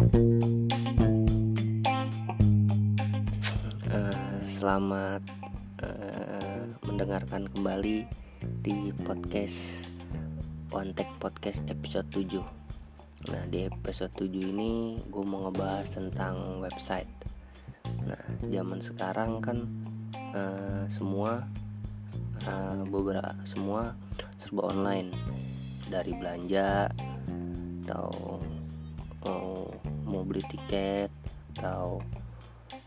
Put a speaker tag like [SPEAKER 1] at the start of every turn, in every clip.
[SPEAKER 1] Uh, selamat uh, mendengarkan kembali di podcast One Tech Podcast episode 7 Nah di episode 7 ini gue mau ngebahas tentang website. Nah zaman sekarang kan uh, semua uh, beberapa semua serba online. Dari belanja atau beli tiket atau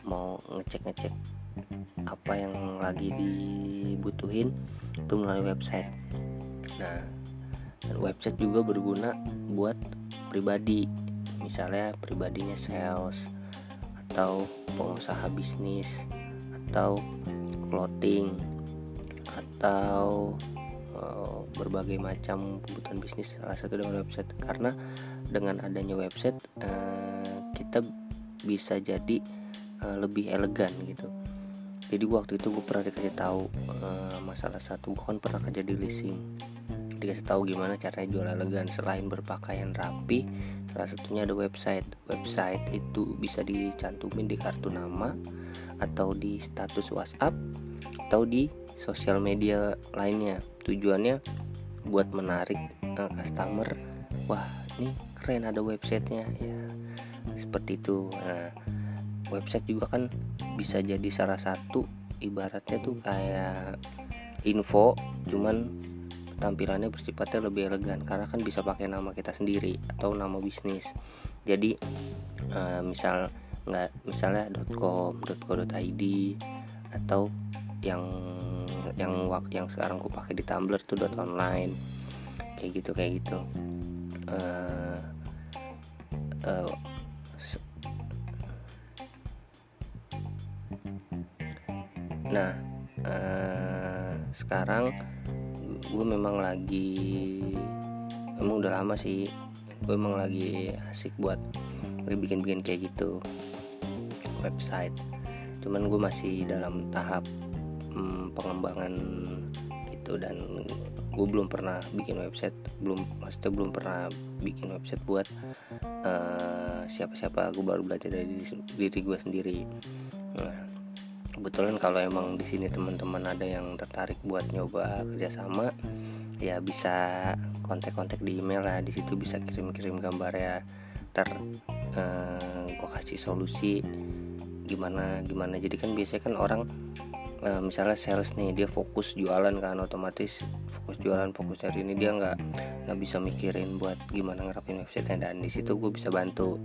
[SPEAKER 1] mau ngecek-ngecek apa yang lagi dibutuhin itu melalui website. Nah, dan website juga berguna buat pribadi, misalnya pribadinya sales atau pengusaha bisnis atau clothing atau uh, berbagai macam kebutuhan bisnis salah satu dengan website karena dengan adanya website uh, kita bisa jadi uh, lebih elegan gitu. Jadi waktu itu gue pernah dikasih tahu uh, masalah satu gue kan pernah kerja di leasing. Dikasih tahu gimana caranya jual elegan selain berpakaian rapi salah satunya ada website. Website itu bisa dicantumin di kartu nama atau di status WhatsApp atau di sosial media lainnya. Tujuannya buat menarik uh, customer. Wah nih keren ada websitenya ya seperti itu. Nah website juga kan bisa jadi salah satu ibaratnya tuh kayak info cuman tampilannya bersifatnya lebih elegan karena kan bisa pakai nama kita sendiri atau nama bisnis. Jadi uh, misal nggak misalnya .com .co.id atau yang yang yang sekarang aku pakai di Tumblr tuh .online. Kayak gitu kayak gitu. Uh, uh, nah uh, sekarang gue memang lagi emang udah lama sih gue emang lagi asik buat bikin-bikin kayak gitu website. Cuman gue masih dalam tahap hmm, pengembangan gitu dan gue belum pernah bikin website belum maksudnya belum pernah bikin website buat uh, siapa-siapa. Gue baru belajar dari diri, diri gue sendiri kebetulan kalau emang di sini teman-teman ada yang tertarik buat nyoba kerjasama ya bisa kontak-kontak di email lah. Di situ bisa kirim-kirim gambar ya. Ter uh, gue kasih solusi gimana gimana. Jadi kan biasanya kan orang uh, misalnya sales nih dia fokus jualan kan otomatis fokus jualan fokus cari ini dia nggak nggak bisa mikirin buat gimana ngerapin website dan di situ gue bisa bantu.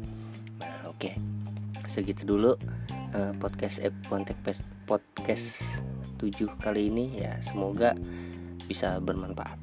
[SPEAKER 1] Nah oke. Okay. segitu dulu uh, podcast eh, podcast podcast 7 kali ini. Ya semoga bisa bermanfaat.